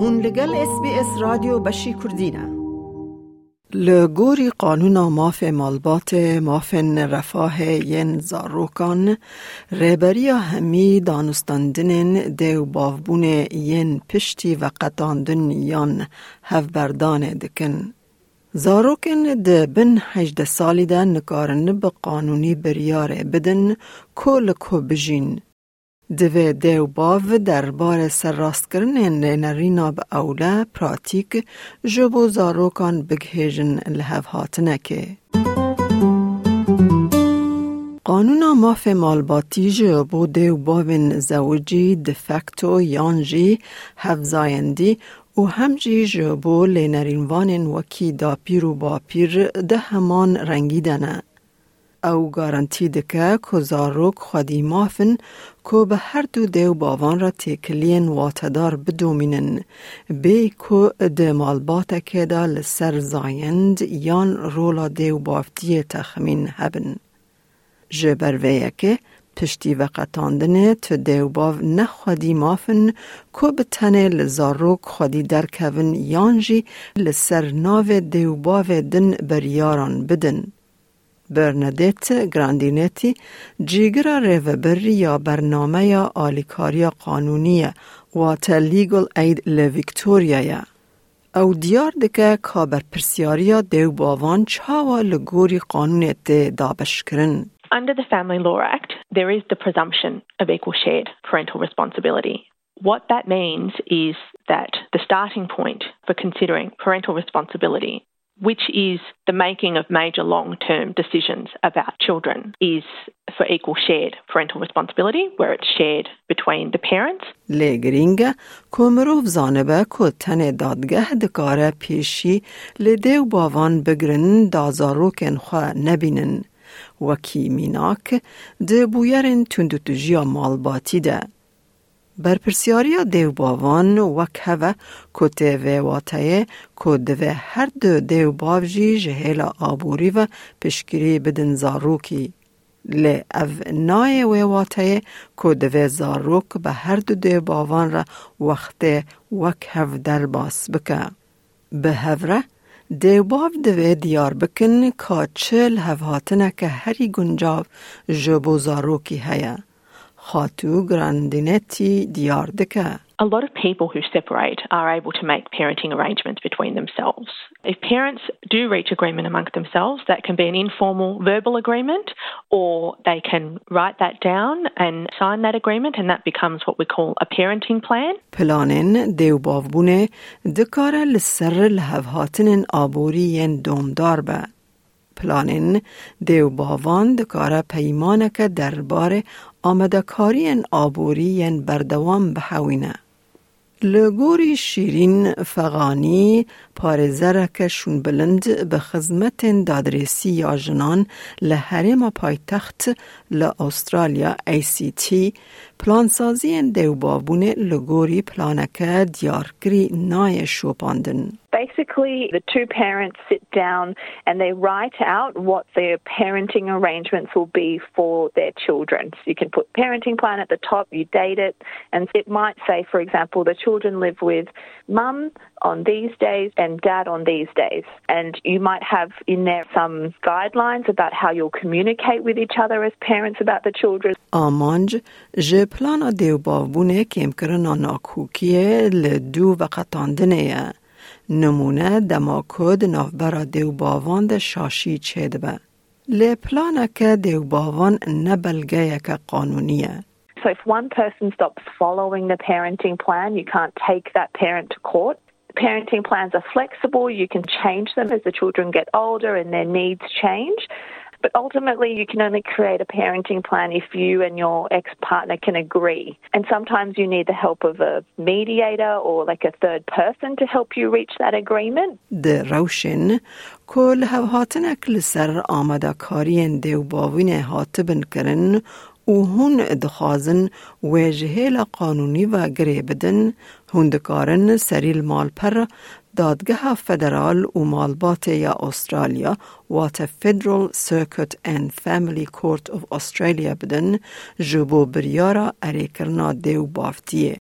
هون لگل اس بی اس رادیو بشی کردینه لگوری قانون ماف مالبات مافن رفاه ین زاروکان ریبری همی دانستاندن دیو بافبون ین پشتی و قطاندن یان هفبردان دکن. زاروکن ده بن هجده سالی ده نکارن به قانونی بریاره بدن کل کو بجین. دوی دیو باو دربار سرراست کرنین نرینا به اوله پراتیک جبو زاروکان بگهیجن لحف هاتنکه. قانون ماف مالباتی جبو دیو باوین زوجی دفکتو یانجی هفزایندی و همجی جبو لینرینوان وکی دا و با پیر ده همان رنگیدنه. او گارانتی دکه که زاروک خودی مافن که به هر دو دیو باوان را تکلین واتدار بدومینن بی که ده مالبات که دا لسر زایند یان رولا دیو بافتی تخمین هبن. جبر که پشتی و قطاندنه تو دیو باو نخوادی مافن که به تنه لزاروک خودی درکون یانجی لسر ناو دیو باو دن بریاران بدن. برندت گراندینتی جیگر ریوبری یا برنامه یا آلیکاریا قانونی و لیگل اید لویکتوریا او دیار دکه کابر پرسیاریا دیو باوان چاوا لگوری قانونیت دابش کرن. Under the Family Law Act, there is the presumption of equal shared parental responsibility. What that means is that the starting point for considering parental responsibility which is the making of major long term decisions about children, is for equal shared parental responsibility, where it's shared between the parents. لگرینگه کمروف زانبه که تن دادگه دکاره پیشی لدیو باوان بگرن دازاروکن خواه نبینن وکی میناک ده بویرن تندوتجیا مالباتی ده. برپرسیاریا دیو باوان وک هوا کته و واتایه که دوه هر دو دیو باوجی جهیلا آبوری و پشگیری بدن زاروکی. لی او نای و واتایه که دوه زاروک به هر دو دیو باوان را وقت وک هف در باس بکه. به هفره دیو باو دوه دیار بکن که چل هفهاتنه که هری گنجاو جبو زاروکی هیه. خاتو گراندینتی دیار دکه. A lot of people who separate are able to make parenting arrangements between themselves. If parents do reach agreement amongst themselves, that can be an informal verbal agreement, or they can write that down and sign that agreement, and that becomes what we call a parenting plan. پلانن دیو بافبونه دکاره لسر لحوهاتن آبوری دومدار به. پلانین دیو باوان دکاره پیمانک درباره آمدکاری آبوری بردوام بحوینه. لگوری شیرین فغانی پارزرک شون بلند به خدمت دادرسی یا جنان لحرم پایتخت استرالیا ای سی تی پلانسازی دیوبابون لگوری پلانک دیارکری نای شوپاندن. Basically, the two parents sit down and they write out what their parenting arrangements will be for their children. So you can put parenting plan at the top, you date it, and it might say, for example, the children live with mum on these days and dad on these days. And you might have in there some guidelines about how you'll communicate with each other as parents about the children. آمانج جه پلانا دیو بابونه کم کرنا ناکوکیه لدو و قطاندنه نمونه دما کد نافبرا دیو باوان ده شاشی چید به. لی پلانا که دیو باوان نبلگه که قانونیه. So if one person stops following the parenting plan, you can't take that parent to court. Parenting plans are flexible. You can change them as the children get older and their needs change. But ultimately, you can only create a parenting plan if you and your ex partner can agree. And sometimes you need the help of a mediator or like a third person to help you reach that agreement. The روشن کل هاتنک لسر آمده کارین دیو باوین هاتبن کرن و هون دخوازن وجهه قانونی و گره بدن هون دکارن سریل مال پر دادگاه فدرال و مالبات یا استرالیا وات فدرال سرکت and فامیلی کورت of استرالیا بدن جبو بریارا اریکرنا دیو بافتیه.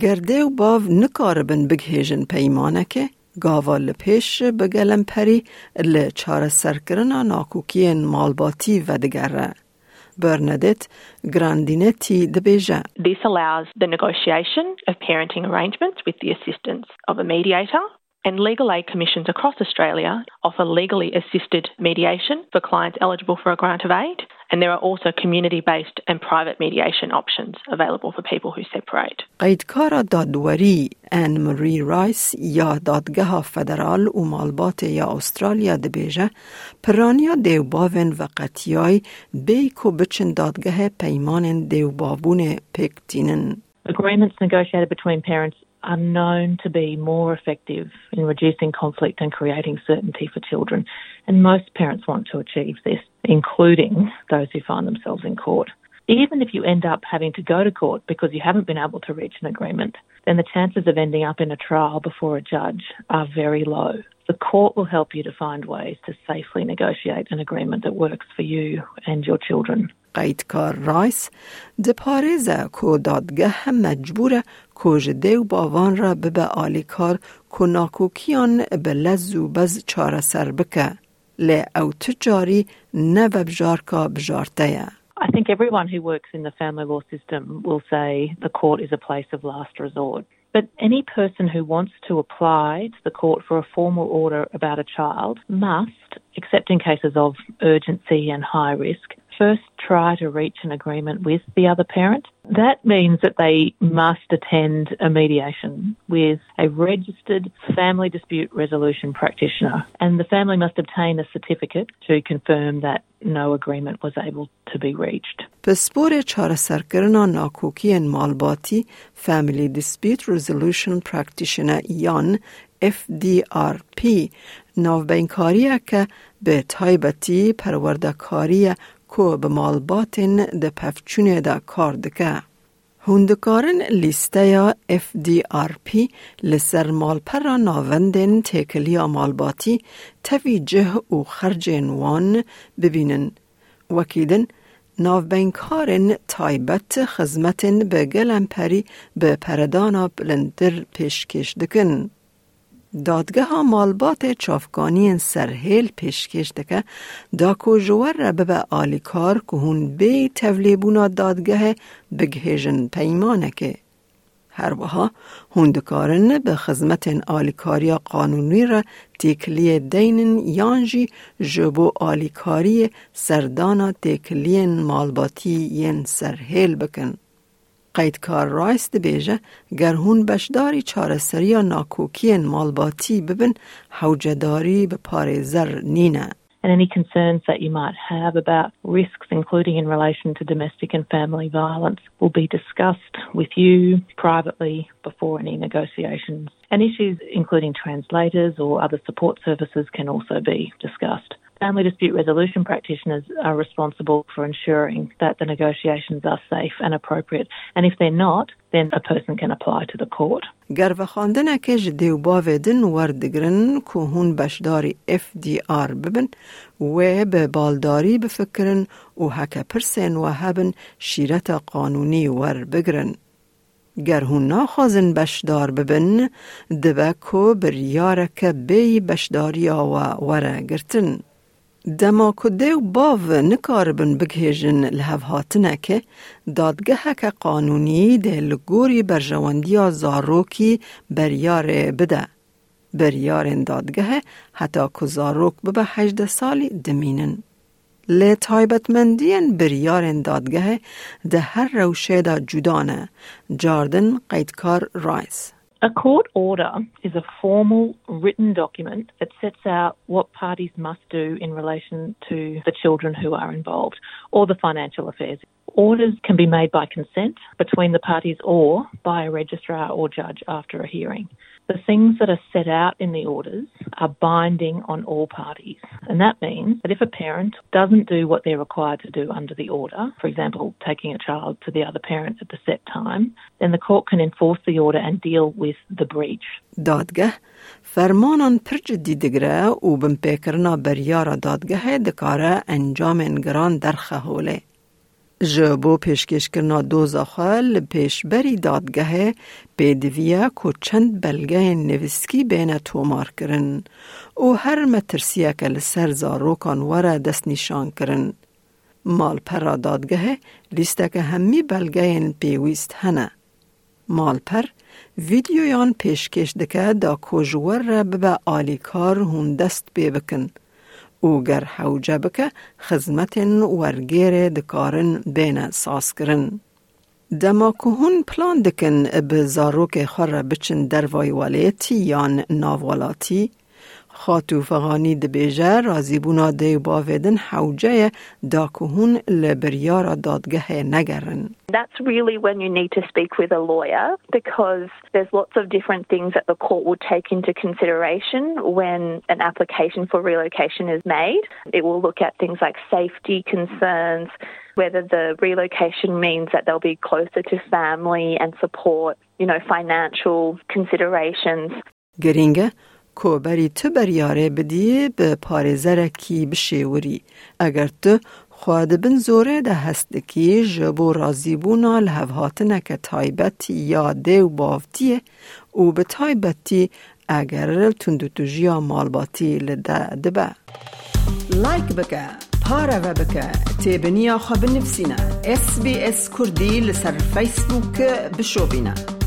گرده و باو نکاربن بگهیجن پیمانکه گاوا لپیش بگلم پری لچار سرکرنا ناکوکین مالباتی و دگره. Bernadette Grandinetti de Beja. This allows the negotiation of parenting arrangements with the assistance of a mediator and legal aid commissions across Australia offer legally assisted mediation for clients eligible for a grant of aid. And there are also community based and private mediation options available for people who separate. قیدکار دادوری ان مری رایس یا دادگاه فدرال و مالبات یا استرالیا دبیجه پرانیا دیوباون و قطیای بیکو بچن دادگاه پیمان دیوبابون پکتینن. Agreements negotiated between parents are known to be more effective in reducing conflict and creating certainty for children. And most parents want to achieve this, including those who find themselves in court. Even if you end up having to go to court because you haven't been able to reach an agreement, then the chances of ending up in a trial before a judge are very low. The court will help you to find ways to safely negotiate an agreement that works for you and your children. قیدکار رایس ده پارێزە کۆ دادگە هەم مەجبورە کۆژدێ و باوان را ببە ئالیکار کۆ ناکۆکیان بە لەز و بەز چارەسەر بکە لێ ئەو تجاری نەبە بژارکا بژارتەیە. I think everyone who works in the family law system will say the court is a place of last resort. But any person who wants to apply to the court for a formal order about a child must, except in cases of urgency and high risk, first try to reach an agreement with the other parent. That means that they must attend a mediation with a registered family dispute resolution practitioner, and the family must obtain a certificate to confirm that no agreement was able to be reached. پسپور چارەسەرکردنا ناکۆکیên malbatî Family Dispute Resolution Practitioner یان FDRP ناوبینکاریه که به تایبەتی پەروەردەکاریە کو به مالباتن ده پفچونه ده کار دکه. هندکارن لیسته یا FDRP لسر مالپر ناوندن تکلیا مالباتی تویجه و خرج وان ببینن. وکیدن ناوبینکارن تایبت خزمتن به گلم پری به پردانا بلندر پیشکش دکن. دادگاه مالبات چافگانی سرهیل پیشکش دکه دا کو جوار را به آلیکار که هون بی تولیبونا دادگاه بگهیجن پیمانه که هر وها هندکارن به خدمت آلیکاری قانونی را تکلی دینن یانجی جبو آلیکاری سردانا تکلی مالباتی ین سرهیل بکن. قیدکار رایس دبیجه گر هون بشداری چارەسەری ناکۆکیên مالباتی ببن حوجەداری به پارێزەر نینە. and any concerns that you might have about risks, including in relation to domestic and family violence, will be discussed with you privately before any negotiations. And issues including translators or other support services can also be discussed. Family dispute resolution practitioners are responsible for ensuring that the negotiations are safe and appropriate. And if they're not, then a person can apply to the court. گر و خواندن که جدی و باودن وردگرن که هون بشداری FDR ببن و به بالداری بفکرن و حکا پرسن و هبن شیرت قانونی ور بگرن. گر هون ناخوازن بشدار ببن دبه که بریارک بی بشداری و وره گرتن. دما کده و باو نکاربن بگهیجن لحو هاتنه که دادگه که قانونی ده لگوری برجواندی زاروکی بریار بده. بریار دادگه حتی که زاروک ببه هجده سالی دمینن. لی تایبتمندین بریار دادگه ده هر روشه دا جدانه. جاردن قیدکار رایس. A court order is a formal written document that sets out what parties must do in relation to the children who are involved or the financial affairs. Orders can be made by consent between the parties or by a registrar or judge after a hearing. The things that are set out in the orders are binding on all parties. And that means that if a parent doesn't do what they're required to do under the order, for example, taking a child to the other parent at the set time, then the court can enforce the order and deal with the breach. دادگه فرمانان پر جدی دگره و بمپیکرنا بریارا دادگه دکاره انجام گران در خهوله. جبو پیشکش کرنا دوزا خال پیش بری دادگه بیدویا کو چند بلگه نویسکی بین تومار کرن و هر مترسیه که لسر زاروکان وره دست نشان کرن. مال پر دادگه لیسته که همی بلگه پیویست هنه. مال پر ویدیویان پیشکش دکه دا کجور را به آلیکار هون دست بی. او گر حوجه بکه خزمت ورگیر دکارن بین ساس کرن. دما که هون پلان دکن به زاروک خور بچن در وایوالیتی یان ناولاتی، خاتو فغانی دبیجه رازی بونا دی باویدن حوجه دا کهون لبریارا دادگه نگرن. That's really when you need to speak with a lawyer because there's lots of different things that the court will take into consideration when an application for relocation is made. It will look at things like safety concerns, whether the relocation means that they'll be closer to family and support, you know, financial considerations. گرینگه کوبری تو بریاره بدی به پارزره کی بشیوری اگر تو خواد بن زوره ده هست کی جبو رازی بونا لحوهاتنه که تایبتی یا دیو بافتیه. و به تایبتی اگر تندو تجیا مالباتی لده دبه. لایک بکه پاره و بکه تیبنیا خواب نفسینا اس بی اس کردی لسر فیسبوک بشو بینه